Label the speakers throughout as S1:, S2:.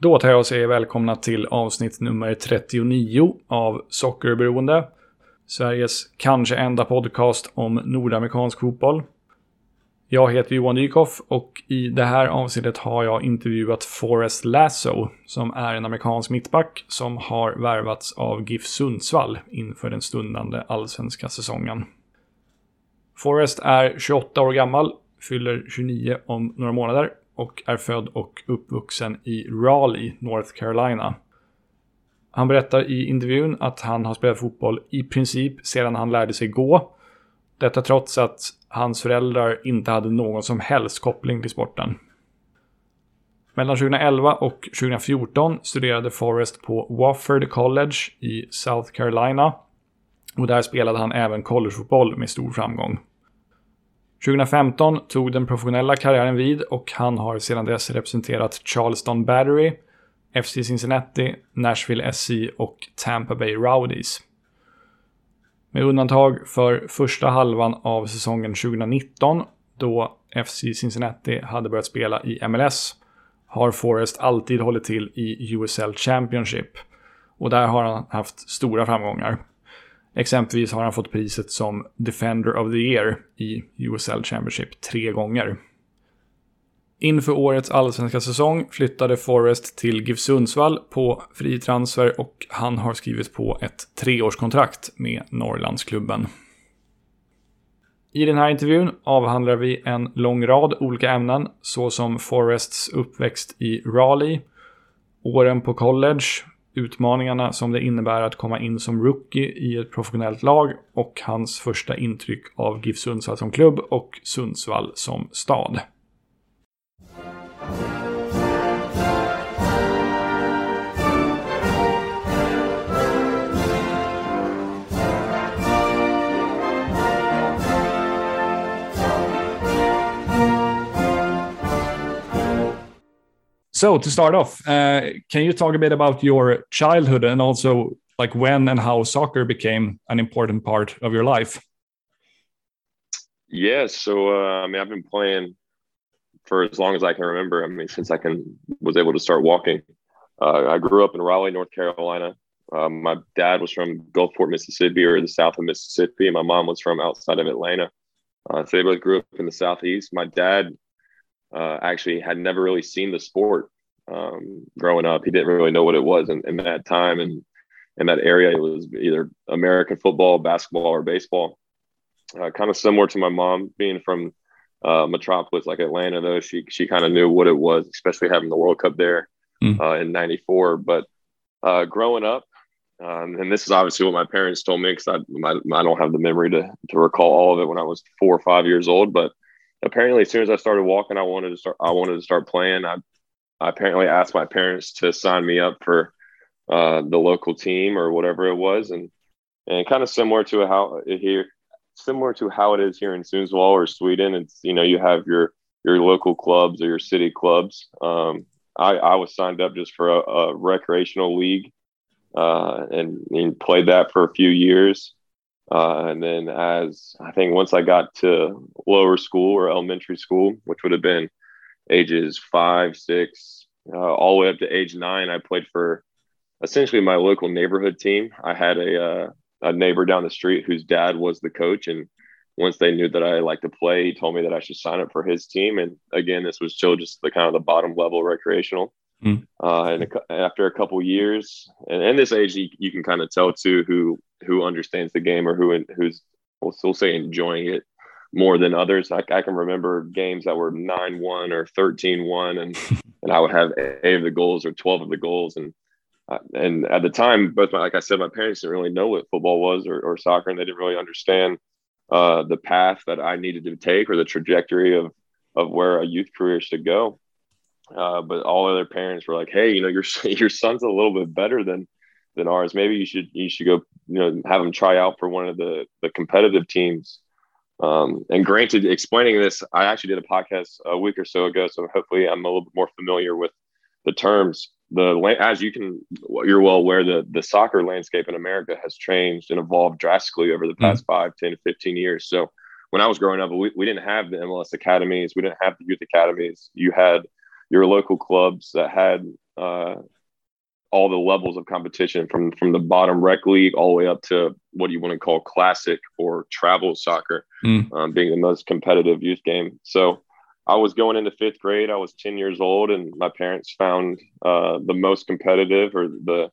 S1: Då tar jag och säger välkomna till avsnitt nummer 39 av Sockerberoende. Sveriges kanske enda podcast om nordamerikansk fotboll. Jag heter Johan Dykhoff och i det här avsnittet har jag intervjuat Forrest Lasso som är en amerikansk mittback som har värvats av GIF Sundsvall inför den stundande allsvenska säsongen. Forrest är 28 år gammal, fyller 29 om några månader och är född och uppvuxen i Raleigh, North Carolina. Han berättar i intervjun att han har spelat fotboll i princip sedan han lärde sig gå. Detta trots att hans föräldrar inte hade någon som helst koppling till sporten. Mellan 2011 och 2014 studerade Forrest på Wofford College i South Carolina. Och där spelade han även collegefotboll med stor framgång. 2015 tog den professionella karriären vid och han har sedan dess representerat Charleston Battery, FC Cincinnati, Nashville SC och Tampa Bay Rowdies. Med undantag för första halvan av säsongen 2019 då FC Cincinnati hade börjat spela i MLS har Forrest alltid hållit till i USL Championship. Och där har han haft stora framgångar. Exempelvis har han fått priset som Defender of the Year i USL Championship tre gånger. Inför årets allsvenska säsong flyttade Forrest till GIF Sundsvall på fri transfer och han har skrivit på ett treårskontrakt med Norrlandsklubben. I den här intervjun avhandlar vi en lång rad olika ämnen såsom Forrests uppväxt i Raleigh, åren på college, utmaningarna som det innebär att komma in som rookie i ett professionellt lag och hans första intryck av GIF Sundsvall som klubb och Sundsvall som stad. So to start off, uh, can you talk a bit about your childhood and also like when and how soccer became an important part of your life?
S2: Yeah, so uh, I mean, I've been playing for as long as I can remember. I mean, since I can was able to start walking. Uh, I grew up in Raleigh, North Carolina. Um, my dad was from Gulfport, Mississippi, or the south of Mississippi, my mom was from outside of Atlanta. Uh, so they both grew up in the southeast. My dad uh, actually had never really seen the sport um, growing up. He didn't really know what it was in, in that time and in that area. It was either American football, basketball, or baseball. Uh, kind of similar to my mom being from uh, metropolis like Atlanta, though she she kind of knew what it was, especially having the World Cup there mm. uh, in '94. But uh, growing up, um, and this is obviously what my parents told me because I, I don't have the memory to to recall all of it when I was four or five years old. But apparently, as soon as I started walking, I wanted to start. I wanted to start playing. I, I apparently asked my parents to sign me up for uh, the local team or whatever it was, and and kind of similar to how here, similar to how it is here in Sundsvall or Sweden. It's you know you have your your local clubs or your city clubs. Um, I, I was signed up just for a, a recreational league uh, and, and, played that for a few years. Uh, and then as I think once I got to lower school or elementary school, which would have been ages five, six, uh, all the way up to age nine, I played for essentially my local neighborhood team. I had a, uh, a neighbor down the street whose dad was the coach. And once they knew that I liked to play, he told me that I should sign up for his team. And again, this was still just the kind of the bottom level recreational. Mm. Uh, and a, after a couple years, and in this age, you, you, can kind of tell too who who understands the game or who who's we'll still say enjoying it more than others. I, I can remember games that were nine one or 13-1 and and I would have eight of the goals or twelve of the goals, and uh, and at the time, both my, like I said, my parents didn't really know what football was or, or soccer, and they didn't really understand uh, the path that I needed to take or the trajectory of of where a youth career should go. Uh, but all other parents were like, "Hey, you know, your your son's a little bit better than than ours. Maybe you should you should go, you know, have them try out for one of the the competitive teams." Um, and granted, explaining this, I actually did a podcast a week or so ago, so hopefully I'm a little bit more familiar with the terms. The as you can, you're well aware the the soccer landscape in America has changed and evolved drastically over the hmm. past mm. 5, 10, 15 years. So when I was growing up, we, we didn't have the MLS academies, we didn't have the youth academies. You had your local clubs that had uh, all the levels of competition from from the bottom rec league all the way up to what you want to call classic or travel soccer, mm. um, being the most competitive youth game. So I was going into fifth grade. I was 10 years old, and my parents found uh, the most competitive or the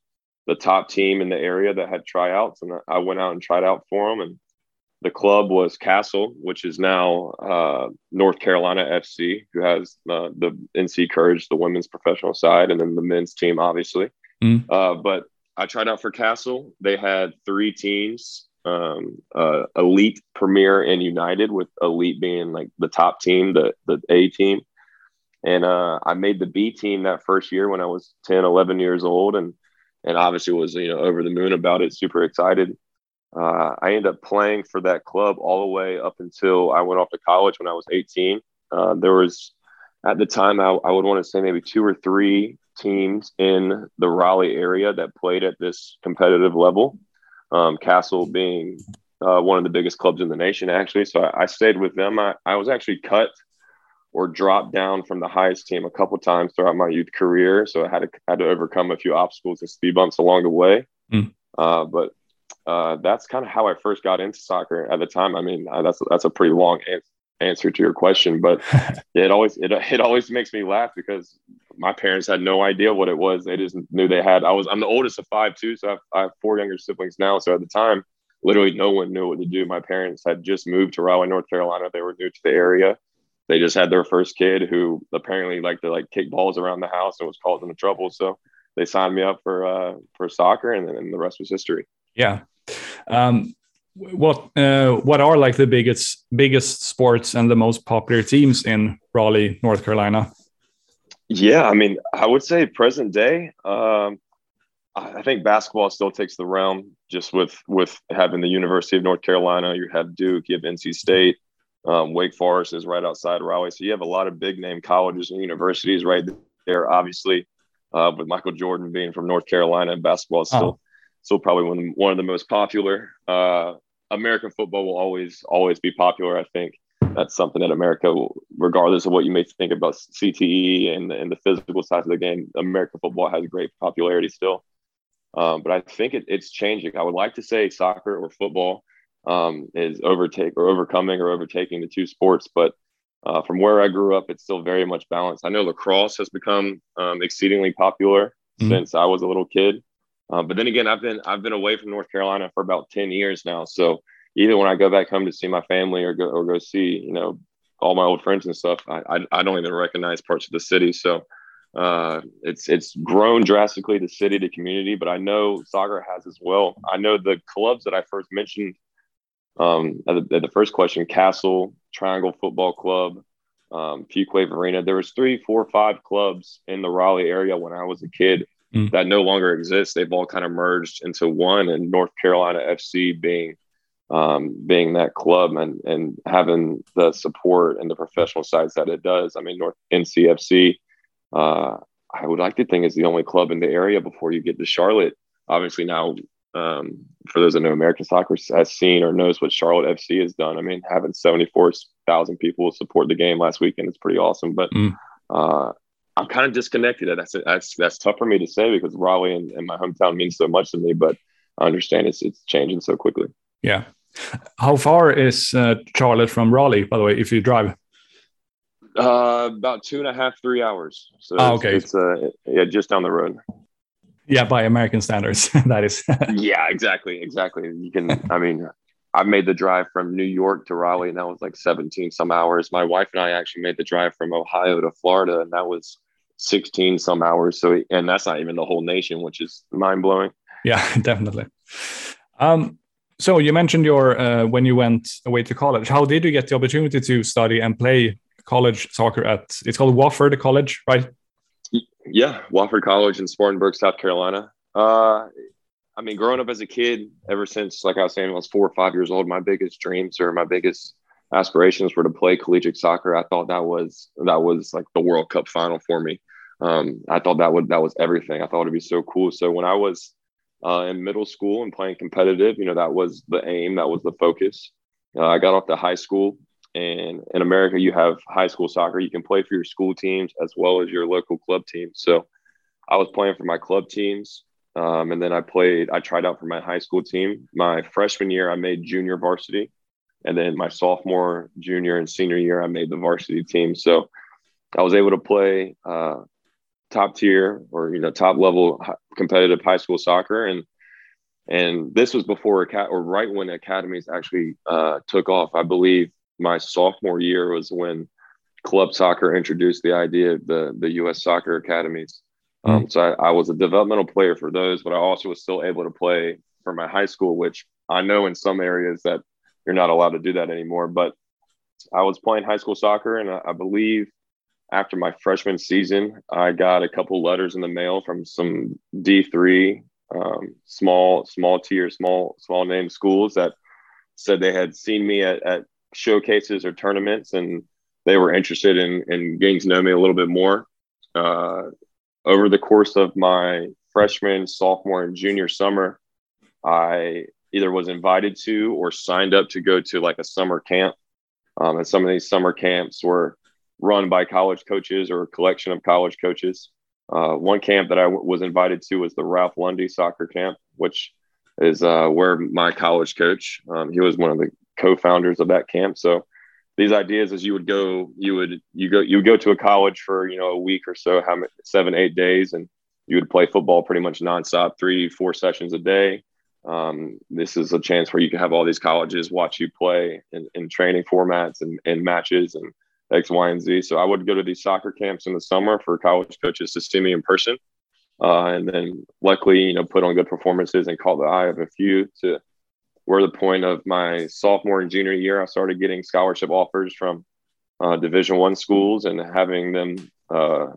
S2: the top team in the area that had tryouts, and I went out and tried out for them. And the club was CASL, which is now uh, North Carolina FC, who has uh, the NC Courage, the women's professional side, and then the men's team, obviously. Mm. Uh, but I tried out for CASL. They had three teams um, uh, Elite, Premier, and United, with Elite being like the top team, the the A team. And uh, I made the B team that first year when I was 10, 11 years old, and and obviously was you know over the moon about it, super excited. Uh, I ended up playing for that club all the way up until I went off to college when I was 18. Uh, there was at the time I, I would want to say maybe two or three teams in the Raleigh area that played at this competitive level um, CASL being uh, one of the biggest clubs in the nation, actually. So I, I stayed with them. I, I, was actually cut or dropped down from the highest team a couple times throughout my youth career. So I had to had to overcome a few obstacles and speed bumps along the way. Mm. Uh, but uh, that's kind of how I first got into soccer at the time. I mean, uh, that's that's a pretty long answer answer to your question, but it always it, it always makes me laugh because my parents had no idea what it was. They just knew they had. I was I'm the oldest of five too, so I have, I have four younger siblings now. So at the time, literally no one knew what to do. My parents had just moved to Raleigh, North Carolina. They were new to the area. They just had their first kid who apparently liked to like kick balls around the house and was causing trouble. So they signed me up for uh, for soccer, and then the rest was history.
S3: Yeah. Um, what uh, what are like the biggest biggest sports and the most popular teams in Raleigh, North Carolina?
S2: Yeah, I mean, I would say present day. Um, I think basketball still takes the realm, just with with having the University of North Carolina. You have Duke, you have NC State, um, Wake Forest is right outside Raleigh, so you have a lot of big name colleges and universities right there. Obviously, uh, with Michael Jordan being from North Carolina, basketball is still oh. still probably one of the, one of the most popular. Uh, American football will always always be popular. I think that's something that America, regardless of what you may think about CTE and, and the physical side of the game, American football has great popularity still. Um, but I think it, it's changing. I would like to say soccer or football um, is overtake or overcoming or overtaking the two sports, but uh, from where I grew up, it's still very much balanced. I know lacrosse has become um, exceedingly popular mm-hmm. since I was a little kid. Uh, but then again, I've been I've been away from North Carolina for about ten years now. So even when I go back home to see my family or go or go see you know all my old friends and stuff, I I, I don't even recognize parts of the city. So uh, it's it's grown drastically the city to community, but I know soccer has as well. I know the clubs that I first mentioned um, at, the, at the first question: CASL, Triangle Football Club, um, Fuquay-Varina. There was three, four, five clubs in the Raleigh area when I was a kid mm. that no longer exists. They've all kind of merged into one, and North Carolina FC being um, being that club and and having the support and the professional sides that it does. I mean, North NCFC, uh, I would like to think is the only club in the area before you get to Charlotte. Obviously, now um, for those that know American soccer has seen or knows what Charlotte FC has done. I mean, having seventy four thousand people support the game last weekend is pretty awesome. But mm. uh, I'm kind of disconnected. That's that's that's tough for me to say because Raleigh and, and, my hometown means so much to me. But I understand it's it's changing so quickly.
S3: Yeah. How far is uh, Charlotte from Raleigh? By the way, if you drive.
S2: Uh, about two and a half, three hours. So
S3: oh, okay.
S2: It's, it's uh, yeah, just down the road.
S3: Yeah, by American standards, that is.
S2: yeah, exactly, exactly. You can. I mean, I made the drive from New York to Raleigh, and that was like 17 some hours. My wife and I actually made the drive from Ohio to Florida, and that was 16 some hours. So, and that's not even the whole nation, which is mind blowing.
S3: Yeah, definitely. Um, so you mentioned your uh, when you went away to college. How did you get the opportunity to study and play college soccer at? It's called Wofford College, right?
S2: Yeah, Wofford College in Spartanburg, South Carolina. Uh, I mean, growing up as a kid, ever since, like I was saying, I was four or five years old, my biggest dreams or my biggest aspirations were to play collegiate soccer. I thought that was that was like the World Cup final for me. Um, I thought that would that was everything. I thought it'd be so cool. So when I was uh, in middle school and playing competitive, you know, that was the aim, that was the focus. Uh, I got off to high school, and in America, you have high school soccer. You can play for your school teams as well as your local club teams. So I was playing for my club teams. Um, and then I played, I tried out for my high school team. My freshman year, I made junior varsity. And then my sophomore, junior, and senior year, I made the varsity team. So I was able to play uh, top tier or you know top level competitive high school soccer, and and this was before a or right when academies actually uh, took off. I believe my sophomore year was when club soccer introduced the idea of the the U.S. soccer academies. Mm. Um, so I, I was a developmental player for those, but I also was still able to play for my high school, which I know in some areas that you're not allowed to do that anymore. But I was playing high school soccer, and I, believe after my freshman season, I got a couple letters in the mail from some D three um, small small tier small small name schools that said they had seen me at, at showcases or tournaments and they were interested in in getting to know me a little bit more. Uh, over the course of my freshman, sophomore, and junior summer, I either was invited to or signed up to go to like a summer camp. Um, and some of these summer camps were run by college coaches or a collection of college coaches. Uh, one camp that I w- was invited to was the Ralph Lundy soccer camp, which is uh, where my college coach, um, he was one of the co-founders of that camp. So these ideas as you would go, you would, you go, you would go to a college for, you know, a week or so, how many, seven, eight days. And you would play football pretty much nonstop, three, four sessions a day. Um, this is a chance where you can have all these colleges watch you play in, in training formats and, matches and X, Y, and Z. So I would go to these soccer camps in the summer for college coaches to see me in person. Uh, and then luckily, you know, put on good performances and caught the eye of a few to where the point of my sophomore and junior year, I started getting scholarship offers from uh, division one schools and having them uh,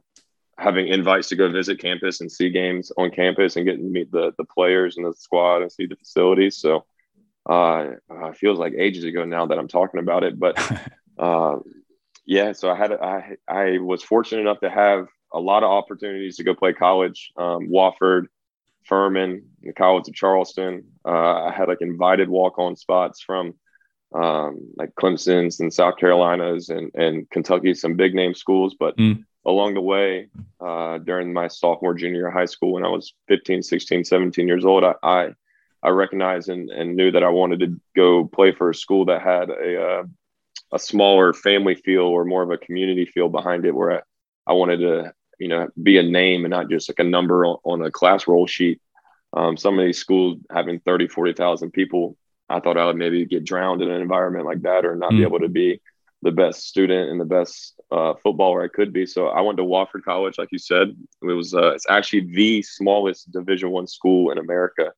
S2: having invites to go visit campus and see games on campus and getting to meet the, the players and the squad and see the facilities. So uh, uh feels like ages ago now that I'm talking about it, but uh, yeah, so I had I I was fortunate enough to have a lot of opportunities to go play college. Um, Wofford, Furman, the College of Charleston. Uh, I had like invited walk-on spots from um, like Clemson's and South Carolina's and and Kentucky, some big name schools. But mm. Along the way, uh, during my sophomore, junior high school, when I was 15, 16, 17 years old, I, I I recognized and, and knew that I wanted to go play for a school that had a uh, a smaller family feel or more of a community feel behind it where I, I wanted to, you know, be a name and not just like a number on, on a class roll sheet. Um, some of these schools having 30, 40,000 people, I thought I would maybe get drowned in an environment like that or not mm. be able to be the best student and the best uh, footballer I could be. So I went to Wofford College, like you said. It was uh, it's actually the smallest Division One school in America.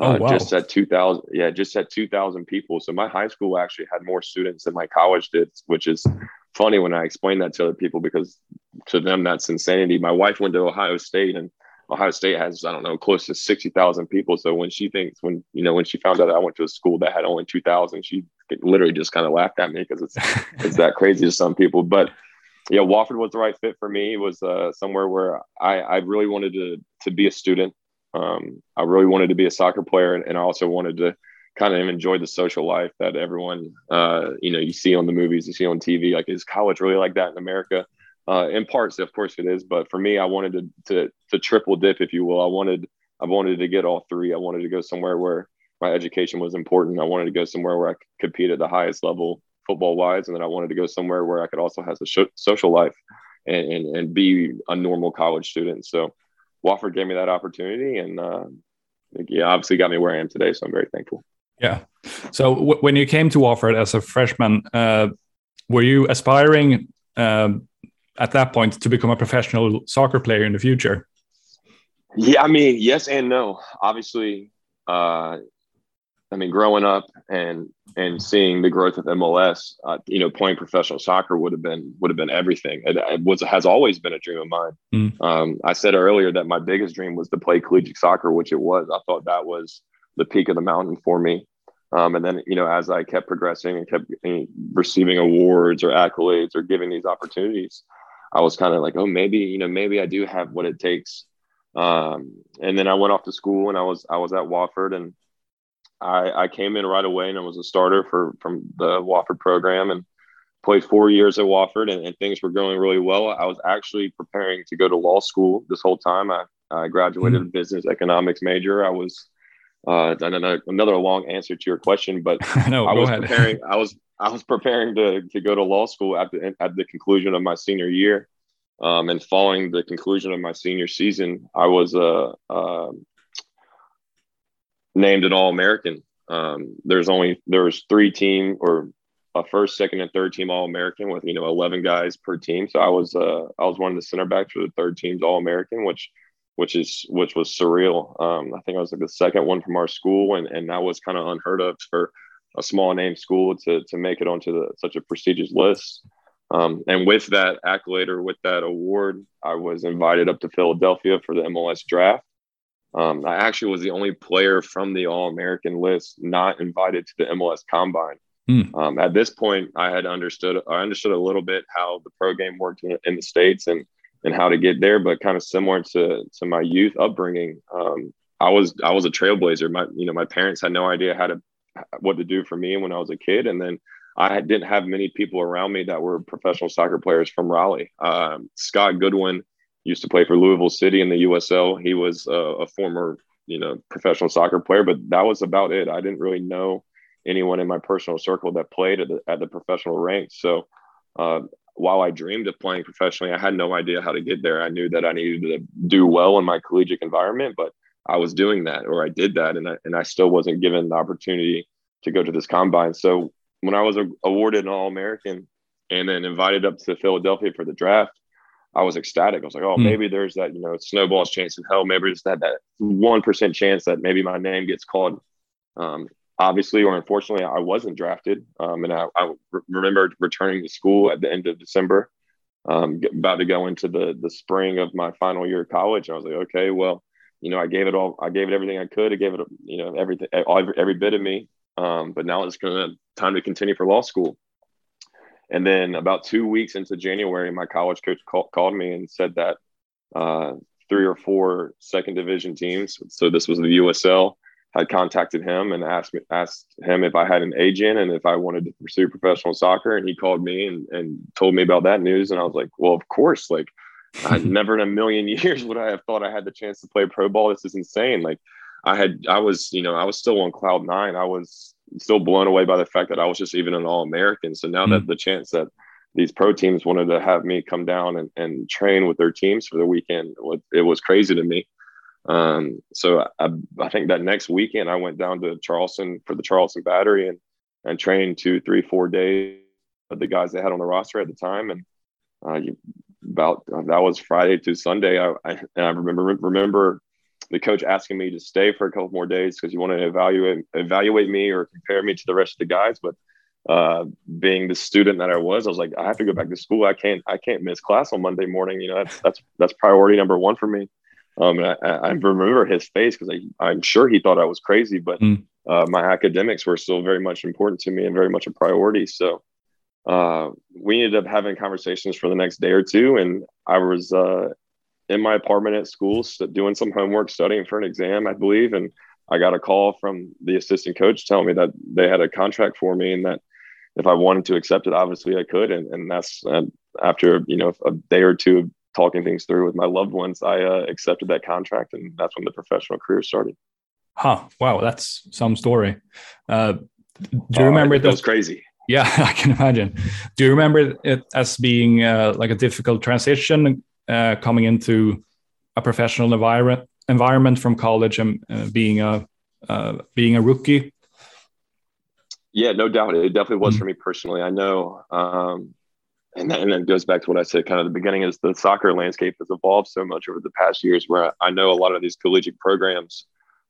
S2: Oh, uh, wow. just at 2000 yeah just at 2000 people so my high school actually had more students than my college did which is funny when i explain that to other people because to them that's insanity my wife went to ohio state and ohio state has i don't know close to 60000 people so when she thinks when you know when she found out i went to a school that had only 2000 she literally just kind of laughed at me because it's it's that crazy to some people but yeah wofford was the right fit for me it was uh, somewhere where i i really wanted to to be a student um, I really wanted to be a soccer player, and, and, I also wanted to kind of enjoy the social life that everyone, uh, you know, you see on the movies, you see on TV. Like, is college really like that in America? Uh, in parts, of course, it is. But for me, I wanted to, to to triple dip, if you will. I wanted I wanted to get all three. I wanted to go somewhere where my education was important. I wanted to go somewhere where I could compete at the highest level football wise, and then I wanted to go somewhere where I could also have a social life and, and, and be a normal college student. So Wofford gave me that opportunity, and uh, yeah, obviously got me where I am today. So I'm very thankful.
S3: Yeah. So w- when you came to Wofford as a freshman, uh, were you aspiring uh, at that point to become a professional soccer player in the future?
S2: Yeah, I mean, yes and no. Obviously, uh, I mean, growing up and and seeing the growth of MLS, uh, you know, playing professional soccer would have been would have been everything. It, it was has always been a dream of mine. Mm. Um, I said earlier that my biggest dream was to play collegiate soccer, which it was. I thought that was the peak of the mountain for me. Um, and then, you know, as I kept progressing and kept receiving awards or accolades or giving these opportunities, I was kind of like, oh, maybe, you know, maybe I do have what it takes. Um, and then I went off to school and I was I was at Wofford and I, I came in right away and I was a starter for from the Wofford program and played four years at Wofford and, and, things were going really well. I was actually preparing to go to law school this whole time. I, I graduated mm-hmm. a business economics major. I was uh, another, another long answer to your question, but
S3: no,
S2: I was
S3: ahead.
S2: preparing. I was I was preparing to to go to law school at the at the conclusion of my senior year, um, and following the conclusion of my senior season, I was uh, uh named an All American. Um, there's only there was three team or a first, second, and third team All American with you know 11 guys per team. So I was uh, I was one of the center backs for the third team's All American, which which is which was surreal. Um, I think I was like the second one from our school, and and that was kind of unheard of for a small name school to to make it onto the, such a prestigious list. Um, and with that accolade or with that award, I was invited up to Philadelphia for the MLS draft. Um, I actually was the only player from the All American list not invited to the MLS Combine. Mm. Um, at this point, I had understood I understood a little bit how the pro game worked in, in the states and and how to get there, but kind of similar to to my youth upbringing. Um, I was I was a trailblazer. My you know my parents had no idea how to what to do for me when I was a kid, and then I didn't have many people around me that were professional soccer players from Raleigh. Um, Scott Goodwin used to play for Louisville City in the USL. He was a, a former you know professional soccer player, but that was about it. I didn't really know anyone in my personal circle that played at the, at the professional ranks. So uh, while I dreamed of playing professionally, I had no idea how to get there. I knew that I needed to do well in my collegiate environment, but I was doing that or I did that, and I, and I still wasn't given the opportunity to go to this combine. So when I was awarded an All American and then invited up to Philadelphia for the draft, I was ecstatic. I was like, oh, mm. maybe there's that, you know, snowball's chance in hell. Maybe there's that that one percent chance that maybe my name gets called. Um, obviously or unfortunately, I wasn't drafted. Um, and I, I re- remember returning to school at the end of December, um, about to go into the the spring of my final year of college. And I was like, okay, well, you know, I gave it all, I gave it everything I could. I gave it, you know, everything, every, every bit of me. Um, but now it's going to time to continue for law school. And then about two weeks into January, my college coach call, called me and said that uh, three or four second division teams. So this was the USL had contacted him and asked me, asked him if I had an agent and if I wanted to pursue professional soccer. And he called me and, and told me about that news. And I was like, well, of course, like I never in a million years would I have thought I had the chance to play pro ball. This is insane. Like I had, I was, you know, I was still on cloud nine. I was still blown away by the fact that I was just even an all American. So now mm-hmm. that the chance that these pro teams wanted to have me come down and, and train with their teams for the weekend, it was crazy to me. Um, so I, I think that next weekend I went down to Charleston for the Charleston Battery and and trained two, three, four days of the guys they had on the roster at the time. And uh, about that was Friday to Sunday. I, I, and I remember remember the coach asking me to stay for a couple more days because he wanted to evaluate evaluate me or compare me to the rest of the guys. But uh, being the student that I was, I was like, I have to go back to school. I can't I can't miss class on Monday morning. You know, that's that's that's priority number one for me. Um, and I, I remember his face because I'm sure he thought I was crazy, but mm. uh, my academics were still very much important to me and very much a priority. So uh, we ended up having conversations for the next day or two, and I was uh, in my apartment at school doing some homework, studying for an exam, I believe, and I got a call from the assistant coach telling me that they had a contract for me and that if I wanted to accept it, obviously I could. And, and that's uh, after, you know, a day or two talking things through with my loved ones, I uh, accepted that contract, and that's when the professional career started.
S3: Huh! Wow, that's some story. Uh, do you uh, remember
S2: it? That was crazy.
S3: Yeah, I can imagine. Do you remember it as being uh, like a difficult transition uh, coming into a professional environment environment from college and uh, being a being a rookie?
S2: Yeah, no doubt. It definitely was mm-hmm. for me personally. I know um, and then, and goes back to what I said kind of the beginning is the soccer landscape has evolved so much over the past years where I know a lot of these collegiate programs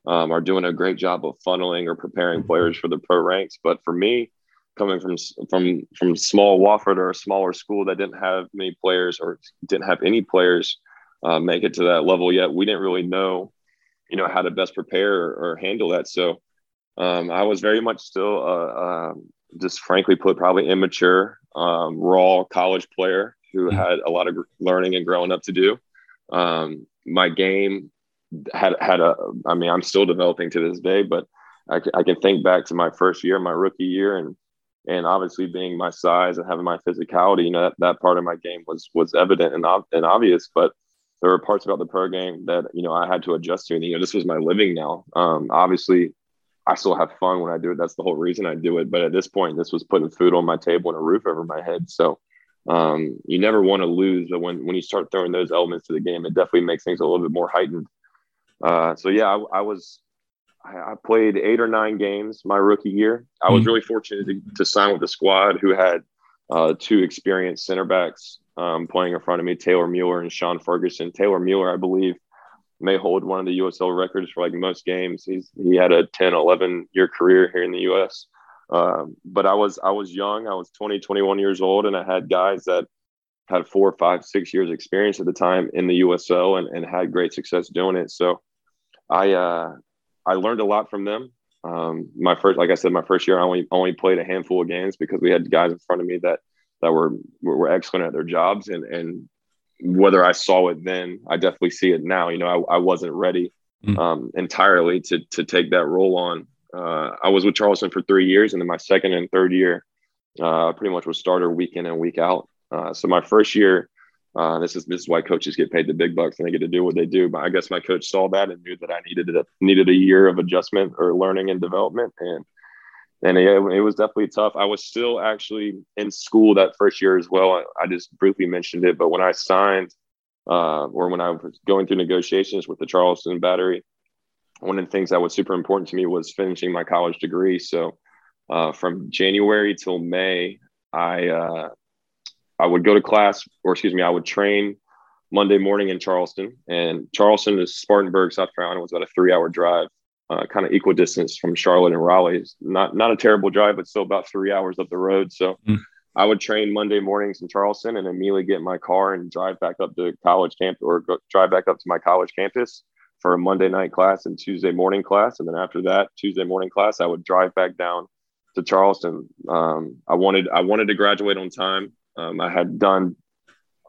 S2: um, are doing a great job of funneling or preparing players for the pro ranks. But for me, coming from from from small Wofford or a smaller school that didn't have many players or didn't have any players uh, make it to that level yet, we didn't really know, you know, how to best prepare or, or handle that. So um, I was very much still, uh, uh, just frankly put, probably immature um, raw college player who mm-hmm. had a lot of learning and growing up to do. Um, my game had had a. I mean, I'm still developing to this day, but I, I can think back to my first year, my rookie year, and and obviously being my size and having my physicality, you know, that, that part of my game was was evident and, and obvious. But there were parts about the pro game that you know I had to adjust to. And you know, this was my living now. Um, obviously, I still have fun when I do it. That's the whole reason I do it. But at this point, this was putting food on my table and a roof over my head. So um, you never want to lose, but when when you start throwing those elements to the game, it definitely makes things a little bit more heightened. Uh, so yeah, I, I was I played eight or nine games my rookie year. I was hmm. really fortunate to, to sign with the squad who had uh, two experienced center backs um, playing in front of me, Taylor Mueller and Sean Ferguson. Taylor Mueller, I believe, may hold one of the USL records for like most games. He's he had a 10, 11 year career here in the US. Um, but I was I was young. I was 20, 21 years old, and I had guys that had four, five, six years experience at the time in the USL and, and had great success doing it. So I uh, I learned a lot from them. Um, my first, like I said, my first year, I only only played a handful of games because we had guys in front of me that that were were excellent at their jobs, and and whether I saw it then, I definitely see it now. You know, I, I wasn't ready mm. um, entirely to to take that role on. Uh, I was with Charleston for three years, and then my second and third year, uh, pretty much was starter week in and week out. Uh, so my first year, uh, this is this is why coaches get paid the big bucks and they get to do what they do. But I guess my coach saw that and knew that I needed a, needed a year of adjustment or learning and development, and and it, it was definitely tough. I was still actually in school that first year as well. I, I just briefly mentioned it, but when I signed uh, or when I was going through negotiations with the Charleston Battery, one of the things that was super important to me was finishing my college degree. So uh, from January till May, I uh, I would go to class, or excuse me, I would train Monday morning in Charleston. And Charleston is Spartanburg, South Carolina, was about a three hour drive, uh, kind of equal distance from Charlotte and Raleigh. It's not not a terrible drive, but still about three hours up the road. So mm. I would train Monday mornings in Charleston and immediately get in my car and drive back up to college camp or go, drive back up to my college campus for a Monday night class and Tuesday morning class. And then after that, Tuesday morning class, I would drive back down to Charleston. Um, I wanted I wanted to graduate on time. Um, I had done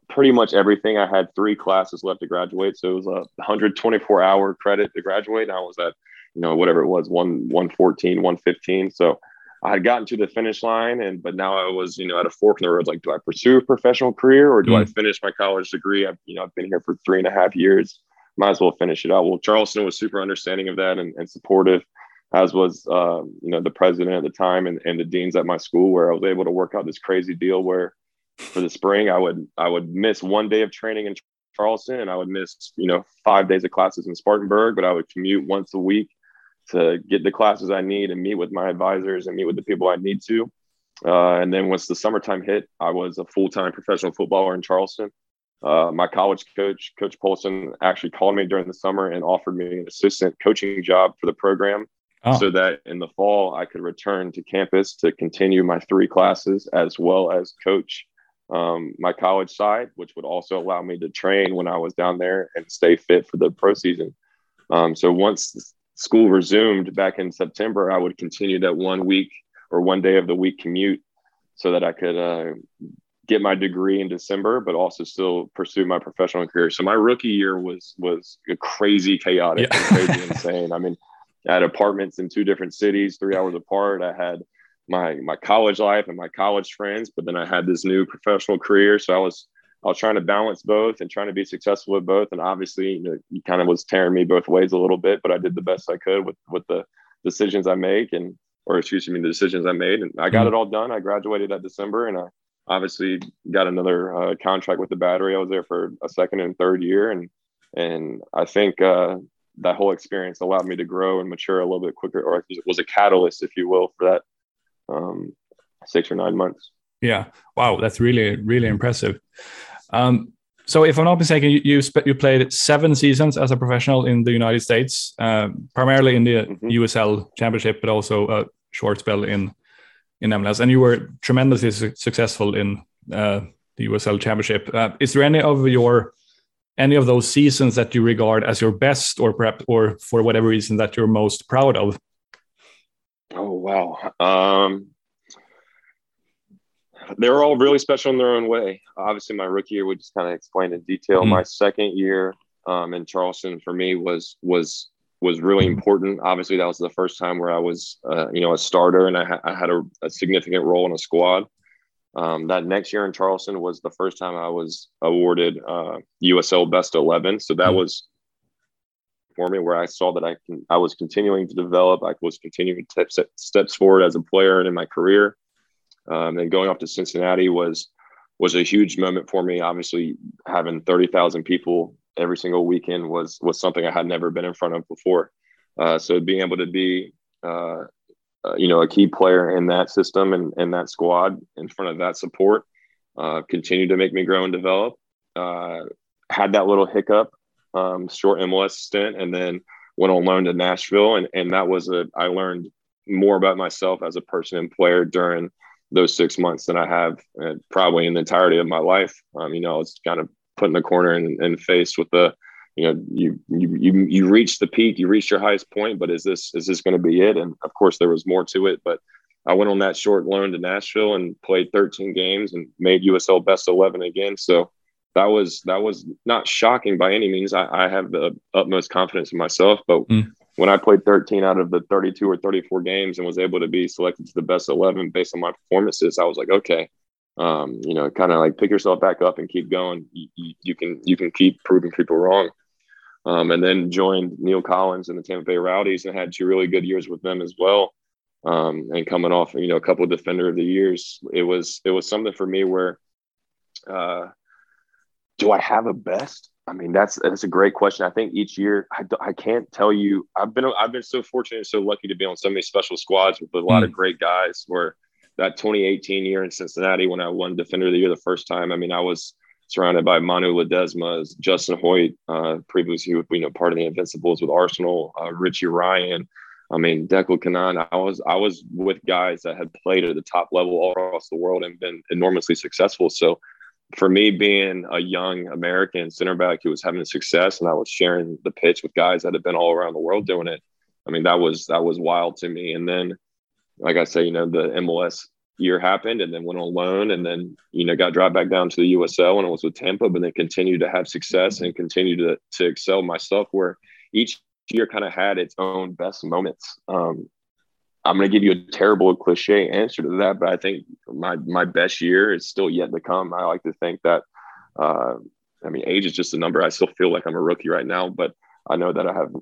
S2: pretty much everything. I had three classes left to graduate, so it was a 124 hour credit to graduate. And I was at, you know, whatever it was, one 114, 115. So I had gotten to the finish line, and but now I was, you know, at a fork in the road. Like, do I pursue a professional career or do mm. I finish my college degree? I've, you know, I've been here for three and a half years. Might as well finish it out. Well, Charleston was super understanding of that and, and supportive as was um, you know the president at the time and, and the deans at my school where i was able to work out this crazy deal where for the spring, I would I would miss one day of training in Charleston, and I would miss you know five days of classes in Spartanburg. But I would commute once a week to get the classes I need and meet with my advisors and meet with the people I need to. Uh, and then once the summertime hit, I was a full time professional footballer in Charleston. Uh, my college coach, Coach Polson, actually called me during the summer and offered me an assistant coaching job for the program. Oh. So that in the fall I could return to campus to continue my three classes as well as coach um, my college side, which would also allow me to train when I was down there and stay fit for the pro season. Um, so once school resumed back in September, I would continue that one week or one day of the week commute so that I could uh, get my degree in December, but also still pursue my professional career. So my rookie year was was crazy chaotic, yeah. crazy insane. I mean, I had apartments in two different cities, three hours apart. I had my my college life and my college friends, but then I had this new professional career. So I was I was trying to balance both and trying to be successful with both. And obviously, you know, it kind of was tearing me both ways a little bit, but I did the best I could with with the decisions I make and or excuse me, the decisions I made. And I got mm-hmm. it all done. I graduated that December and I obviously got another uh, contract with the battery. I was there for a second and third year. And and I think uh, that whole experience allowed me to grow and mature a little bit quicker, or was a catalyst, if you will, for that um, six or nine months.
S3: Yeah. Wow. That's really, really impressive. Um, so, if I'm not mistaken, you you, you, played seven seasons as a professional in the United States, uh, primarily in the mm-hmm. USL Championship, but also a short spell in in MLS, and you were tremendously su- successful in uh, the USL Championship. Uh, is there any of your any of those seasons that you regard as your best, or perhaps, or for whatever reason that you're most proud of?
S2: Oh wow. Um, they were all really special in their own way. Obviously, my rookie year, we just kind of explained in detail. Mm. My second year um, in Charleston for me was was was really important. Obviously, that was the first time where I was, uh, you know, a starter and I, ha- I had a, a, significant role in a squad. Um, that next year in Charleston was the first time I was awarded uh, USL Best 11. So that mm-hmm. was for me where I saw that I can, I was continuing to develop. I was continuing to take steps forward as a player and in my career. Um, and going off to Cincinnati was was a huge moment for me. Obviously, having thirty thousand people every single weekend was was something I had never been in front of before. Uh, so being able to be uh, uh, you know, a key player in that system and, and that squad in front of that support. Uh, continued to make me grow and develop. Uh, had that little hiccup, um, short MLS stint, and then went on loan to Nashville, and and that was a I learned more about myself as a person and player during those six months than I have uh, probably in the entirety of my life. Um, you know, I was kind of put in the corner and, and faced with the you know you you you you reach the peak you reach your highest point but is this is this going to be it and of course there was more to it but i went on that short loan to nashville and played 13 games and made usl best 11 again so that was that was not shocking by any means i, I have the utmost confidence in myself but mm. When i played 13 out of the 32 or 34 games and was able to be selected to the best 11 based on my performances i was like okay um, you know, kind of like pick yourself back up and keep going. You, you, you, can you can keep proving people wrong. Um, and then joined Neil Collins and the Tampa Bay Rowdies and had two really good years with them as well. Um, and coming off, you know, a couple of defender of the years, it was it was something for me where, uh, do I have a best? I mean, that's that's a great question. I think each year, I, I can't tell you. I've been I've been so fortunate, and so lucky to be on so many special squads with a lot mm. of great guys. Where that 2018 year in Cincinnati when I won Defender of the Year the first time. I mean, I was surrounded by Manu Ledesma, Justin Hoyte, uh, previously you know part of the Invincibles with Arsenal, uh, Richie Ryan. I mean, Declan Cannon. I was I was with guys that had played at the top level all across the world and been enormously successful. So for me, being a young American center back who was having success, and I was sharing the pitch with guys that had been all around the world doing it. I mean, that was that was wild to me. And then like I say, you know, the MLS year happened and then went on loan and then, you know, got dropped back down to the USL and it was with Tampa, but then continued to have success and continue to, to excel myself where each year kind of had its own best moments. Um, I'm going to give you a terrible cliche answer to that, but I think my, my best year is still yet to come. I like to think that, uh, I mean, age is just a number. I still feel like I'm a rookie right now, but I know that I have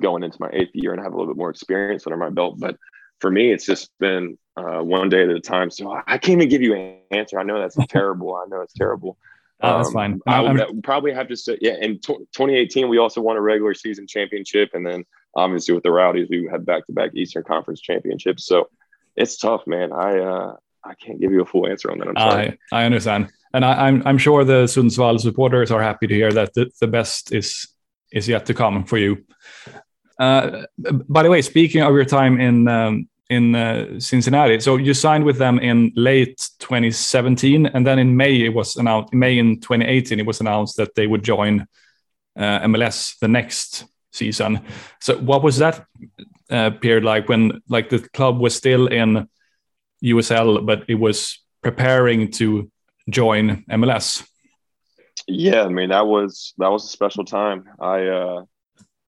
S2: going into my eighth year and I have a little bit more experience under my belt. But for me, it's just been uh, one day at a time. So I can't even give you an answer. I know that's terrible. I know it's terrible.
S3: Oh, that's um, fine.
S2: I would probably have to say, yeah. In t- 2018, we also won a regular season championship, and then obviously with the Rowdies, we had back-to-back Eastern Conference championships. So it's tough, man. I uh, I can't give you a full answer on that. I'm sorry.
S3: I, I understand, and I, am I'm, I'm sure the Sundsvall supporters are happy to hear that the, the best is is yet to come for you. Uh, by the way, speaking of your time in um, in uh, Cincinnati, so you signed with them in late 2017, and then in May it was announced. May in 2018, it was announced that they would join uh, MLS the next season. So, what was that uh, period like when, like, the club was still in USL, but it was preparing to join MLS?
S2: Yeah, I mean that was that was a special time. I uh,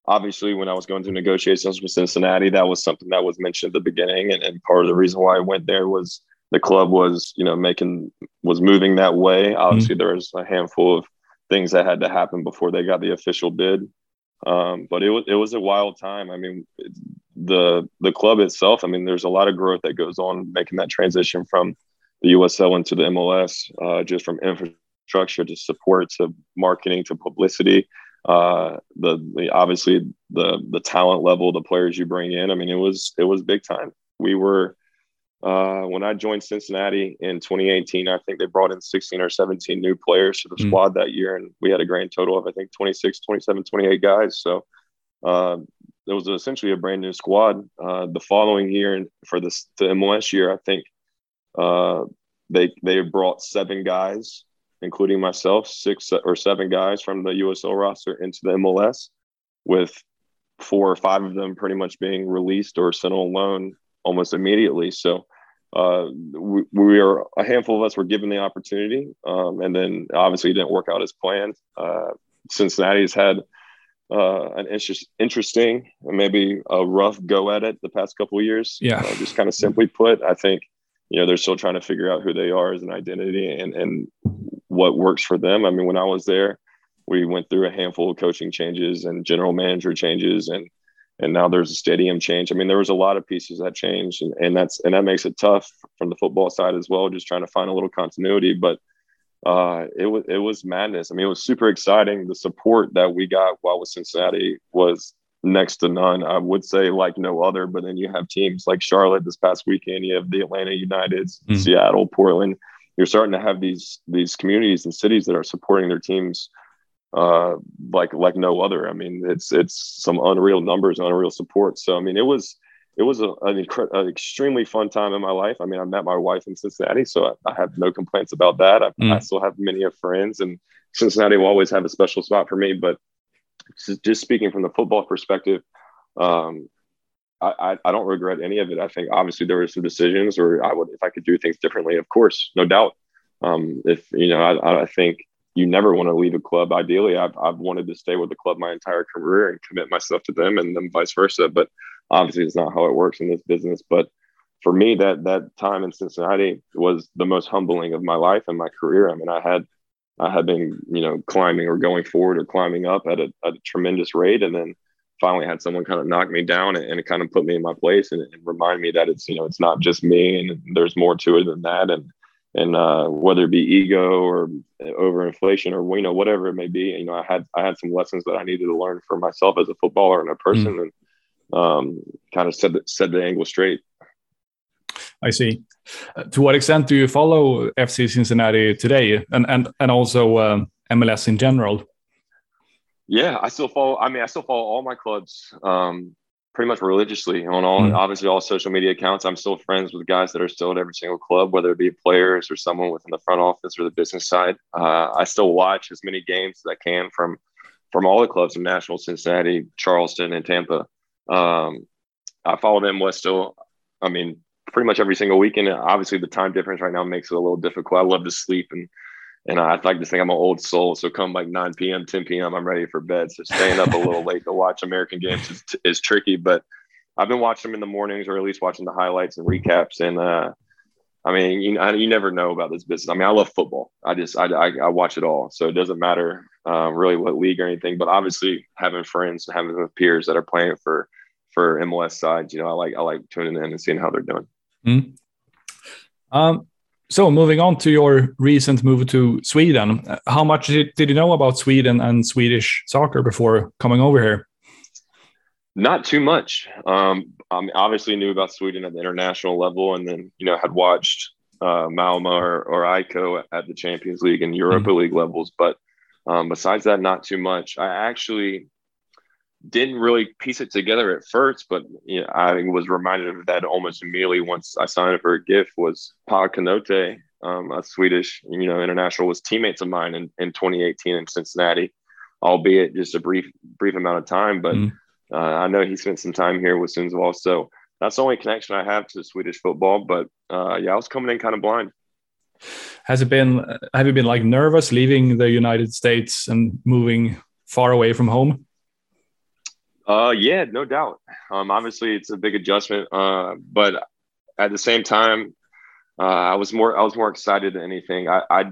S2: obviously when I was going through negotiations with Cincinnati, that was something that was mentioned at the beginning. And, and part of the reason why I went there was the club was, you know, making was moving that way. Obviously, mm-hmm. there was a handful of things that had to happen before they got the official bid. Um, but it was it was a wild time. I mean, the the club itself. I mean, there's a lot of growth that goes on making that transition from the USL into the MLS, uh, just from infrastructure to support to marketing to publicity uh, the, the obviously the the talent level, the players you bring in. I mean, it was it was big time. We were uh, when I joined Cincinnati in 2018. I think they brought in 16 or 17 new players to the mm. squad that year, and we had a grand total of I think 26, 27, 28 guys. So uh, it was essentially a brand new squad. Uh, the following year, and for this the MLS year, I think uh, they they brought seven guys including myself, six or seven guys from the USL roster into the MLS, with four or five of them pretty much being released or sent on loan almost immediately. So uh, we, we, are a handful of us were given the opportunity, um, and then obviously it didn't work out as planned. Uh, Cincinnati has had uh, an interest, interesting, maybe a rough go at it the past couple of years.
S3: Yeah.
S2: Uh, just kind of simply put, I think, you know, they're still trying to figure out who they are as an identity and, and what works for them. I mean, when I was there, we went through a handful of coaching changes and general manager changes and and now there's a stadium change. I mean, there was a lot of pieces that changed, and, and that's and that makes it tough from the football side as well, just trying to find a little continuity. But uh, it was it was madness. I mean, it was super exciting. The support that we got while with Cincinnati was next to none. I would say like no other. But then you have teams like Charlotte this past weekend. You have the Atlanta Uniteds, mm. Seattle, Portland. You're starting to have these these communities and cities that are supporting their teams uh, like like no other. I mean, it's it's some unreal numbers, unreal support. So I mean, it was it was a, an, incre- an extremely fun time in my life. I mean, I met my wife in Cincinnati, so I, I have no complaints about that. I, mm. I, still have many of friends, and Cincinnati will always have a special spot for me. But just speaking from the football perspective, um, I, I, don't regret any of it. I think obviously there were some decisions, or I would if I could do things differently, of course, no doubt. Um, if you know, I, I think you never want to leave a club. Ideally, I've, I've wanted to stay with the club my entire career and commit myself to them and then vice versa. But obviously, it's not how it works in this business. But for me, that that time in Cincinnati was the most humbling of my life and my career. I mean, I had I had been, you know, climbing or going forward or climbing up at a, at a tremendous rate. And then finally had someone kind of knock me down and, and it kind of put me in my place and, and, remind me that it's, you know, it's not just me and there's more to it than that. And and uh, whether it be ego or overinflation or you know whatever it may be, you know, I had I had some lessons that I needed to learn for myself as a footballer and a person, mm. and um, kind of set the, set the angle straight.
S3: I see. Uh, to what extent do you follow FC Cincinnati today, and and and also um, MLS in general?
S2: Yeah, I still follow. I mean, I still follow all my clubs. Um, pretty much religiously on all mm. obviously all social media accounts. I'm still friends with guys that are still at every single club, whether it be players or someone within the front office or the business side. Uh, I still watch as many games as I can from from all the clubs in Nashville, Cincinnati, Charleston, and Tampa. Um, I follow them West still. I mean, pretty much every single weekend. Obviously, the time difference right now makes it a little difficult. I love to sleep and and I like to think I'm an old soul. So come like 9 p.m., 10 p.m., I'm ready for bed. So staying up a little late to watch American games is, is tricky, but I've been watching them in the mornings or at least watching the highlights and recaps. And uh, I mean, you, I, you never know about this business. I mean, I love football. I just, I, I, I watch it all. So it doesn't matter uh, really what league or anything, but obviously having friends, and having peers that are playing for, for MLS sides, you know, I like, I like tuning in and seeing how they're doing.
S3: Mm-hmm. Um, so moving on to your recent move to Sweden, how much did, did you know about Sweden and Swedish soccer before coming over here?
S2: Not too much. Um, I obviously knew about Sweden at the international level, and then you know had watched uh, Malmo or, or IFK at the Champions League and Europa mm -hmm. League levels. But um, besides that, not too much. I actually didn't really piece it together at first, but you know, I was reminded of that almost immediately once I signed up for a gift was Pa Konate, um, a Swedish, you know, international was teammates of mine in, in 2018 in Cincinnati, albeit just a brief, brief amount of time. But mm. uh, I know he spent some time here with Sundsvall. So that's the only connection I have to Swedish football. But uh, yeah, I was coming in kind of blind.
S3: Has it been, have you been like nervous leaving the United States and moving far away from home?
S2: Uh, yeah, no doubt. Um, obviously, it's a big adjustment. Uh, but at the same time, uh, I was more I was more excited than anything. I, I,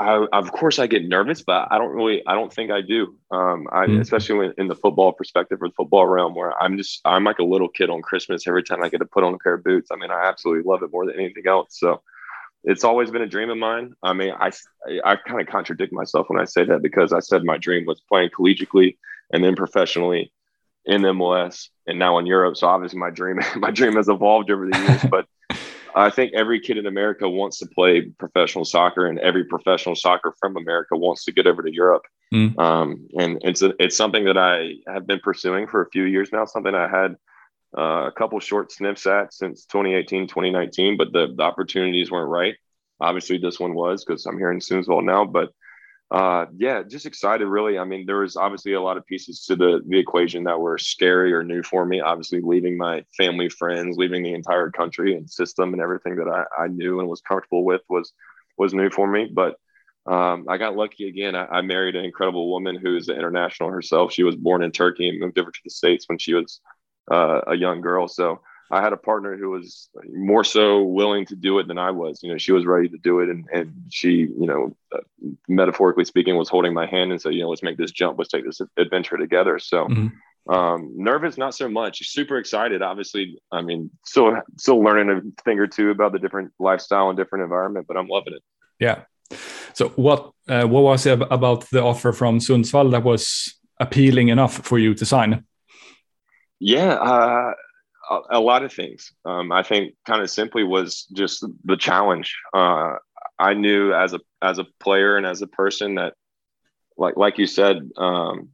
S2: I, of course, I get nervous, but I don't really I don't think I do. Um, I mm-hmm. especially when, in the football perspective or the football realm, where I'm just I'm like a little kid on Christmas every time I get to put on a pair of boots. I mean, I absolutely love it more than anything else. So. It's always been a dream of mine. I mean, I, I kind of contradict myself when I say that because I said my dream was playing collegiately and then professionally in MLS and now in Europe. So obviously my dream my dream has evolved over the years, but I think every kid in America wants to play professional soccer, and every professional soccer from America wants to get over to Europe. Mm. Um, and it's a, it's something that I have been pursuing for a few years now. Something I had uh, a couple short sniffs at since 2018, 2019, but the, the opportunities weren't right. Obviously, this one was because I'm here in Sundsvall now, but uh, yeah, just excited. Really, I mean, there was obviously a lot of pieces to the the equation that were scary or new for me. Obviously, leaving my family, friends, leaving the entire country and system and everything that I, I knew and was comfortable with was was new for me. But um, I got lucky again. I, I, married an incredible woman who is international herself. She was born in Turkey and moved over to the States when she was uh, a young girl. So I had a partner who was more so willing to do it than I was. You know, she was ready to do it, and and she, you know, uh, metaphorically speaking, was holding my hand and said, you know, let's make this jump, let's take this adventure together. So. Mm-hmm. Um, nervous, not so much. Super excited. Obviously, I mean, still still learning a thing or two about the different lifestyle and different environment, but I'm loving it.
S3: Yeah. So what uh, what was it about the offer from Sundsvall that was appealing enough for you to sign?
S2: Yeah, uh, a, lot of things. Um, I think kind of simply was just the challenge. Uh, I knew as a as a player and as a person that, like like you said, um,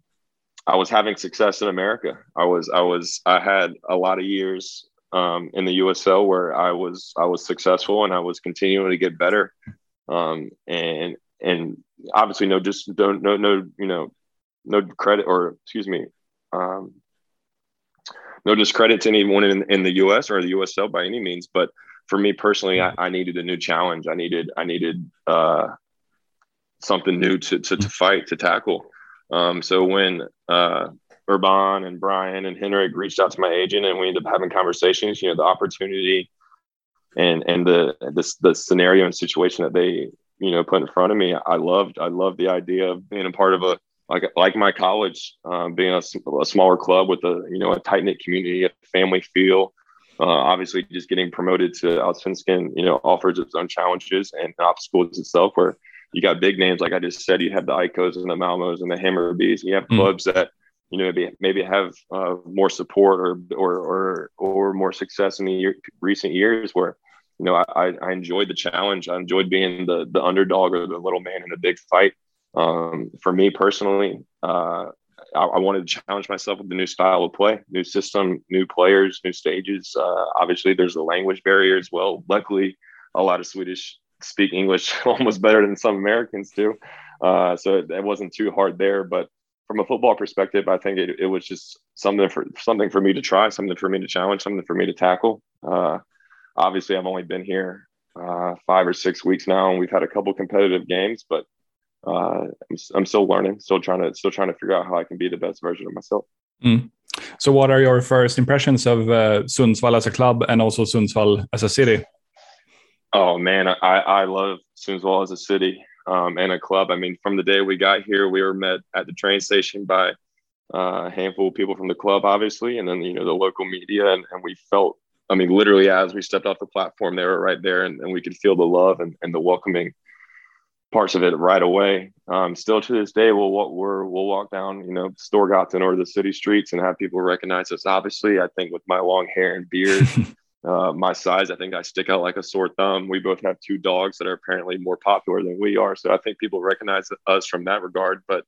S2: I was having success in America. I was I was I had a lot of years um, in the USL where I was I was successful and I was continuing to get better um, and and obviously no just don't no no you know no credit or excuse me um, no discredit to anyone in, in the US or the USL by any means but for me personally I, I needed a new challenge. I needed I needed uh, something new to, to, to fight to tackle. Um, so when uh, Urban and Brian and Henrik reached out to my agent and we ended up having conversations you know the opportunity and and the the the scenario and situation that they you know put in front of me i loved i loved the idea of being a part of a like like my college um, being a, a, smaller club with a you know a tight knit community a family feel uh, obviously just getting promoted to Allsvenskan you know offers its own challenges and obstacles itself where you got big names like i just said you have the icos and the malmos and the hammarby's you have mm. clubs that you know maybe maybe have uh, more support or or or or more success in the year, recent years where you know I, I enjoyed the challenge i enjoyed being the the underdog or the little man in a big fight um, for me personally uh, I, I, wanted to challenge myself with the new style of play new system new players new stages. Uh, obviously there's a language barrier as well. Luckily a lot of swedish speak english almost better than some americans do. Uh, so it, it wasn't too hard there. But from a football perspective, I think it, it was just something for something for me to try, something for me to challenge, something for me to tackle. Uh, obviously, I've only been here uh, five or six weeks now, and we've had a couple competitive games, but uh, I'm, I'm, still learning, still trying to still trying to figure out how I can be the best version of myself.
S3: Mm. So, what are your first impressions of uh, Sundsvall as a club and also Sundsvall as a city?
S2: Oh man, I, I love Sundsvall as a city um, and a club. I mean, from the day we got here, we were met at the train station by uh, a handful of people from the club, obviously, and then you know the local media, and, and we felt. I mean, literally, as we stepped off the platform, they were right there, and, and we could feel the love and, and the welcoming parts of it right away. Um, still to this day, we'll we're, we'll walk down, you know, Storgatan or the city streets and have people recognize us. Obviously, I think with my long hair and beard, Uh, my size, I think I stick out like a sore thumb. We both have two dogs that are apparently more popular than we are, so I think people recognize us from that regard. But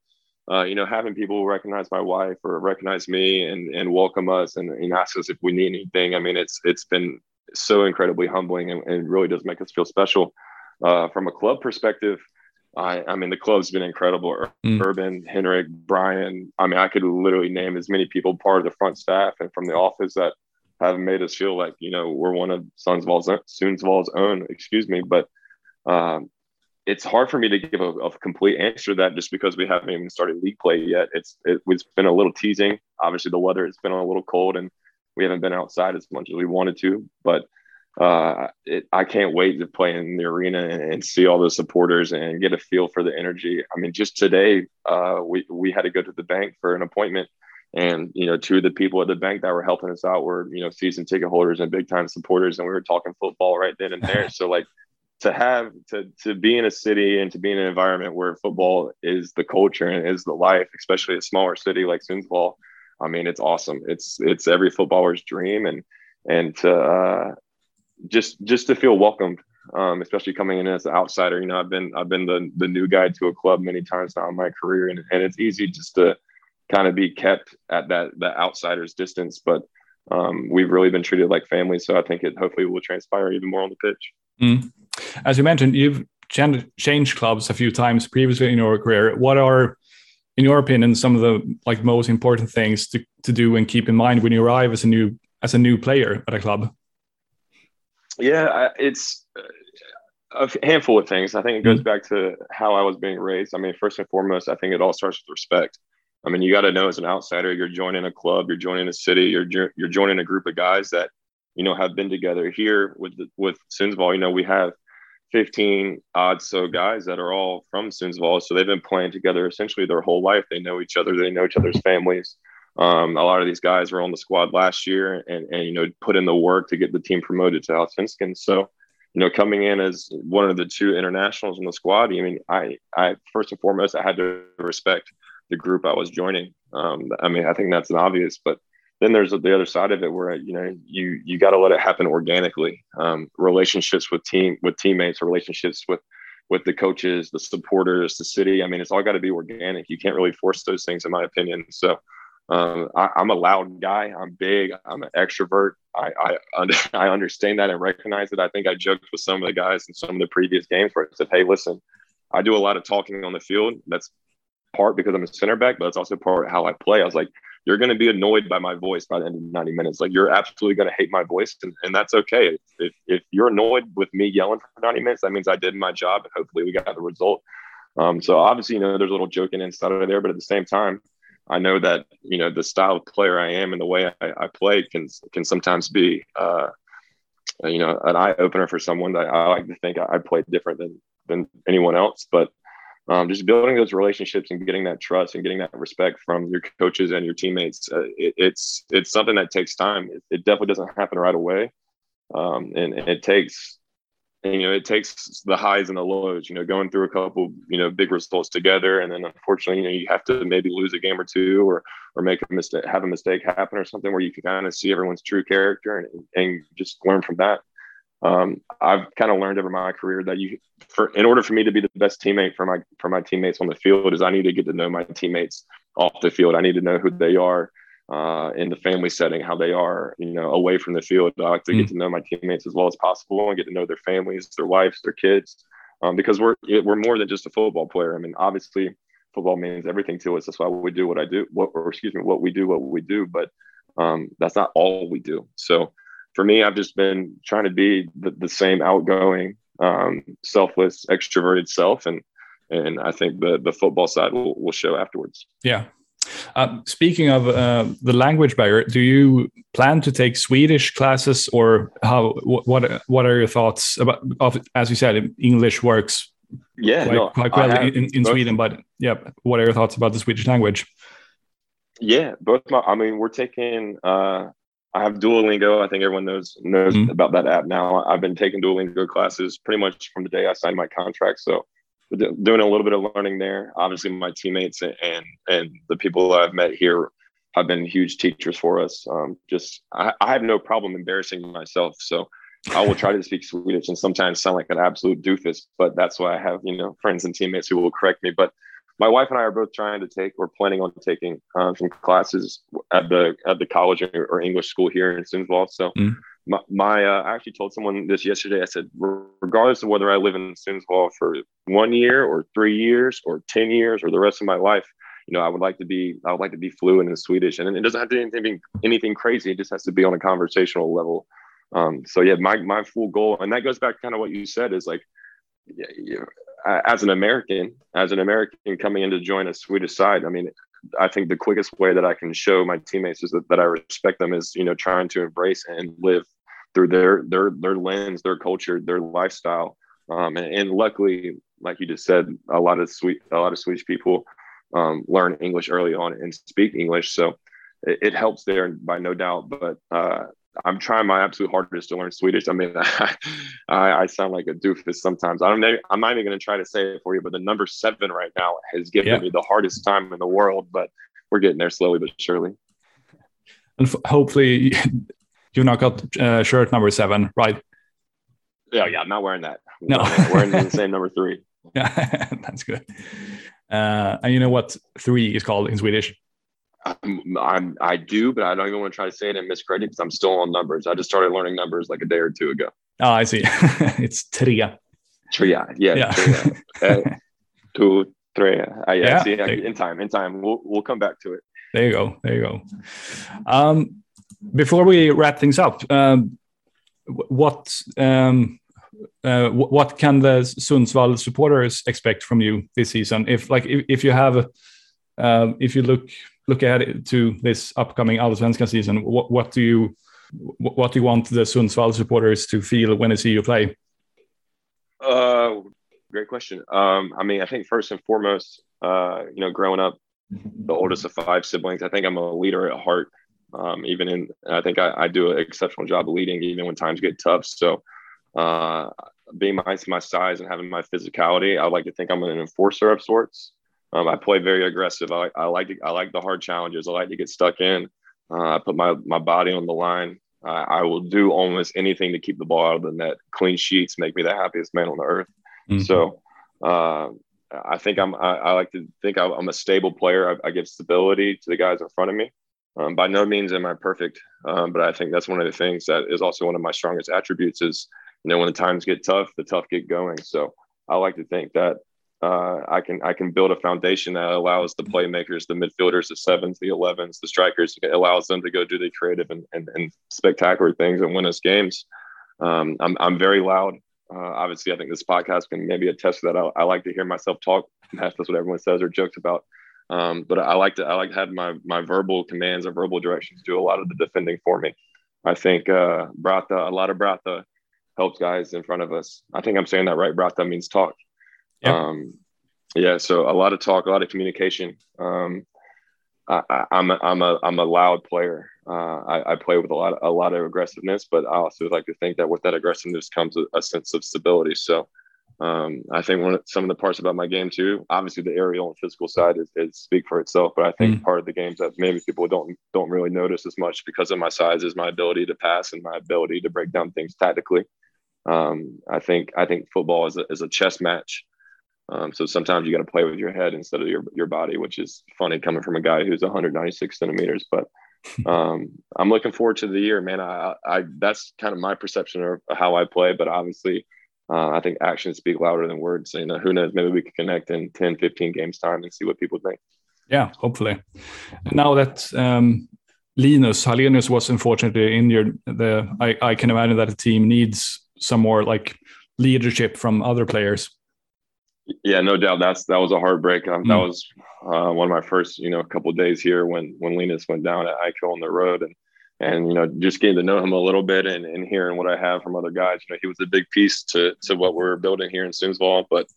S2: uh, you know, having people recognize my wife or recognize me and and welcome us and, and ask us if we need anything, I mean, it's it's been so incredibly humbling and, and really does make us feel special. Uh, from a club perspective, I, I mean, the club's been incredible. Mm. Urban, Henrik, Brian. I mean, I could literally name as many people part of the front staff and from the office that have made us feel like you know we're one of Sundsvall's own. Excuse me, but um, it's hard for me to give a, a, complete answer to that just because we haven't even started league play yet. It's it, it's been a little teasing. Obviously, the weather has been a little cold and we haven't been outside as much as we wanted to. But uh, it, I can't wait to play in the arena and, and, see all the supporters and get a feel for the energy. I mean, just today, uh, we we had to go to the bank for an appointment and you know, two of the people at the bank that were helping us out were you know season ticket holders and big time supporters, and we were talking football right then and there. so like to have to to be in a city and to be in an environment where football is the culture and is the life, especially a smaller city like Sundsvall. I mean, it's awesome. It's it's every footballer's dream, and and to uh, just just to feel welcomed, um, especially coming in as an outsider. You know, I've been I've been the the new guy to a club many times now in my career, and and it's easy just to kind of be kept at that that outsider's distance. But um, we've really been treated like family, so I think it hopefully will transpire even more on the pitch.
S3: Mm. As you mentioned, you've changed clubs a few times previously in your career. What are, in your opinion, some of the like most important things to, to do and keep in mind when you arrive as a new as a new player at a club?
S2: Yeah, it's a handful of things. I think it goes mm-hmm. back to how I was being raised. I mean, first and foremost, I think it all starts with respect. I mean, you got to know as an outsider, you're joining a club, you're joining a city, you're you're joining a group of guys that you know have been together here with with Sundsvall. You know, we have 15 odd so guys that are all from Sundsvall, so they've been playing together essentially their whole life. They know each other, they know each other's families. Um, a lot of these guys were on the squad last year, and and you know put in the work to get the team promoted to Allsvenskan. So you know, coming in as one of the two internationals in the squad, I mean, I, I first and foremost, I had to respect the group I was joining. Um, I mean, I think that's an obvious, but then there's the other side of it where you know you you got to let it happen organically. Um, relationships with team with teammates, relationships with with the coaches, the supporters, the city. I mean, it's all got to be organic. You can't really force those things, in my opinion. So um, I, am a loud guy. I'm big. I'm an extrovert. I, I, I understand that and recognize it. I think I joked with some of the guys in some of the previous games where I said, "Hey, listen, I do a lot of talking on the field. That's part because I'm a center back, but it's also part of how I play." I was like, "You're going to be annoyed by my voice by the end of 90 minutes. Like, you're absolutely going to hate my voice, and, and that's okay. If, if you're annoyed with me yelling for 90 minutes, that means I did my job, and hopefully we got the result." Um, so obviously, you know, there's a little joking inside of there, but at the same time, I know that you know the style of player I am and the way I, I play can can sometimes be uh, you know an eye opener for someone that I like to think I, I play different than than anyone else. But um, just building those relationships and getting that trust and getting that respect from your coaches and your teammates, uh, it, it's it's something that takes time. It, it definitely doesn't happen right away, um, and, and it takes and, you know, it takes the highs and the lows, you know, going through a couple, you know, big results together. And then unfortunately, you know, you have to maybe lose a game or two or, or make a mistake, have a mistake happen or something where you can kind of see everyone's true character and, and just learn from that. Um, I've kind of learned over my career that you, for, in order for me to be the best teammate for my, for my teammates on the field is I need to get to know my teammates off the field. I need to know who they are uh, in the family setting, how they are, you know, away from the field. I like to mm. get to know my teammates as well as possible and get to know their families, their wives, their kids, um, because we're we're more than just a football player. I mean, obviously, football means everything to us. That's why we do what I do. What, or excuse me, what we do, what we do. But um, that's not all we do. So for me, I've just been trying to be the, the same outgoing, um, selfless, extroverted self, and and I think the the football side will, will show afterwards.
S3: Yeah, uh, speaking of uh, the language barrier, do you plan to take Swedish classes, or how? What What are your thoughts about? Of, as you said, English works.
S2: Yeah,
S3: quite,
S2: no,
S3: quite well in, in Sweden, but yeah, what are your thoughts about the Swedish language?
S2: Yeah, both my. I mean, we're taking. Uh, I have Duolingo. I think everyone knows knows mm. about that app now. I've been taking Duolingo classes pretty much from the day I signed my contract. So doing a little bit of learning there. Obviously, my teammates and and the people I've met here have been huge teachers for us. Um, just I, I, have no problem embarrassing myself, so I will try to speak Swedish and sometimes sound like an absolute doofus. But that's why I have you know friends and teammates who will correct me. But my wife and I are both trying to take or planning on taking uh, some classes at the at the college or, or English school here in Sundsvall. So. Mm my, my uh, I actually told someone this yesterday. I said, regardless of whether I live in Sundsvall for one year or three years or ten years or the rest of my life, you know, I would like to be I would like to be fluent in Swedish, and it doesn't have to be anything anything crazy. It just has to be on a conversational level. Um, so yeah, my my full goal, and that goes back to kind of what you said is like, yeah, you as an American, as an American coming in to join a Swedish side, I mean, I think the quickest way that I can show my teammates is that, that I respect them is, you know, trying to embrace and live through their their their lens, their culture, their lifestyle. Um, and, and, luckily, like you just said, a lot of sweet a lot of Swedish people um, learn English early on and speak English, so it, it helps there by no doubt. But uh, I'm trying my absolute hardest to learn Swedish. I mean, I, I sound like a doofus sometimes. I don't. I'm not even going to try to say it for you, but the number seven right now has given yeah. me the hardest time in the world. But we're getting there slowly but surely.
S3: And hopefully, you've not got uh, shirt number seven, right?
S2: Yeah, yeah, I'm not wearing that.
S3: No,
S2: wearing the same number three.
S3: Yeah, that's good. Uh, and you know what three is called in Swedish?
S2: I'm, I'm, i do, but I don't even want to try to say it and miscredit because I'm still on numbers. I just started learning numbers like a day or two ago.
S3: Oh, I see. it's tria.
S2: Tria, yeah. yeah. Tria. uh, two, three. Uh, yeah, yeah see, in time, in time, we'll we'll come back to it.
S3: There you go. There you go. Um, before we wrap things up, um, what um, uh, what can the Sundsvall supporters expect from you this season? If like if, if you have, uh, if you look look ahead to this upcoming Allsvenskan season, what, what do you what do you want the Sundsvall supporters to feel when they see you play?
S2: Uh, great question. Um, I mean, I think first and foremost, uh, you know, growing up the oldest of five siblings, I think I'm a leader at heart. Um, even in, I think I, I, do an exceptional job of leading, even when times get tough. So, uh, being my my size and having my physicality, I like to think I'm an enforcer of sorts. Um, I play very aggressive. I, I like to, I like the hard challenges. I like to get stuck in. Uh, I put my my body on the line. Uh, I will do almost anything to keep the ball out of the net. Clean sheets make me the happiest man on the earth. Mm-hmm. So uh, I think I'm. I, I, like to think I'm a stable player. I, I give stability to the guys in front of me. Um, by no means am I perfect, um, but I think that's one of the things that is also one of my strongest attributes. Is you know when the times get tough, the tough get going. So I like to think that uh, I can I can build a foundation that allows the playmakers, the midfielders, the sevens, the elevens, the strikers, it allows them to go do the creative and, and, and spectacular things and win us games. Um, I'm I'm very loud. Uh, obviously, I think this podcast can maybe attest to that. I, I, like to hear myself talk. And that's what everyone says or jokes about. Um, but I like to I like to have my my verbal commands and verbal directions do a lot of the defending for me. I think uh, Brata, a lot of Bratha helps guys in front of us. I think I'm saying that right. Bratha means talk. Yeah. Um, yeah. So a lot of talk, a lot of communication. Um, I, am a, I'm a I'm a loud player. Uh, I, I, play with a lot of, a lot of aggressiveness, but I also like to think that with that aggressiveness comes a, a sense of stability. So um, I think one of, some of the parts about my game too, obviously the aerial and physical side is, is speak for itself. But I think mm. part of the games that maybe people don't don't really notice as much because of my size is my ability to pass and my ability to break down things tactically. Um, I think I think football is a, is a chess match. Um, so sometimes you got to play with your head instead of your, your body, which is funny coming from a guy who's 196 centimeters. But um, I'm looking forward to the year, man. I, I that's kind of my perception of how I play, but obviously, uh, I think actions speak louder than words. So, you know, who knows? Maybe we can connect in 10, 15 games time and see what people think.
S3: Yeah, hopefully. Now that um, Linus Hallenius was unfortunately injured, the I, I can imagine that the team needs some more like leadership from other players.
S2: Yeah, no doubt. That's that was a heartbreak. Um, mm. That was uh, one of my first, you know, couple days here when when Linus went down at ICO on the road, and and you know, just getting to know him a little bit and, and hearing what I have from other guys. You know, he was a big piece to to what we're building here in Sundsvall. But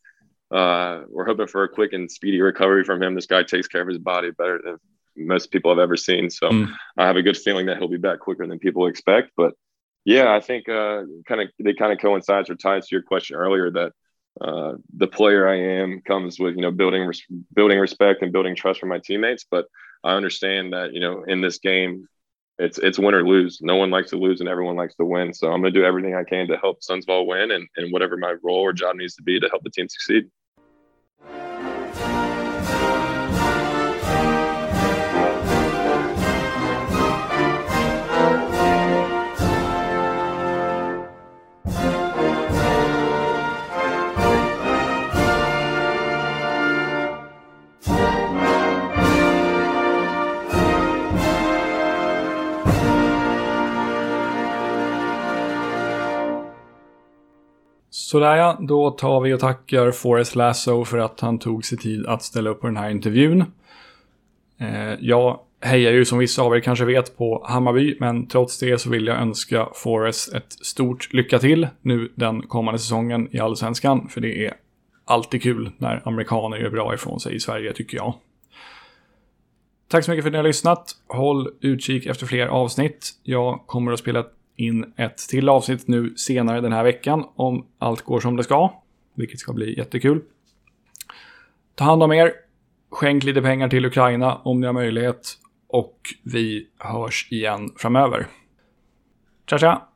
S2: uh, we're hoping for a quick and speedy recovery from him. This guy takes care of his body better than most people I've ever seen. So mm. I have a good feeling that he'll be back quicker than people expect. But yeah, I think uh, kind of they kind of coincides or ties to your question earlier that uh, the player I am comes with you know building res- building respect and building trust for my teammates. But I understand that you know in this game, it's it's win or lose. No one likes to lose, and everyone likes to win. So I'm going to do everything I can to help Sundsvall win, and and whatever my role or job needs to be to help the team succeed.
S3: Sådär ja, då tar vi och tackar Forrest Lasso för att han tog sig tid att ställa upp på den här intervjun. Eh, jag hejar ju som vissa av er kanske vet på Hammarby, men trots det så vill jag önska Forrest ett stort lycka till nu den kommande säsongen i Allsvenskan, för det är alltid kul när amerikaner gör bra ifrån sig i Sverige tycker jag. Tack så mycket för att ni har lyssnat. Håll utkik efter fler avsnitt. Jag kommer att spela in ett till avsnitt nu senare den här veckan om allt går som det ska. Vilket ska bli jättekul. Ta hand om er. Skänk lite pengar till Ukraina om ni har möjlighet. Och vi hörs igen framöver. Tja tja!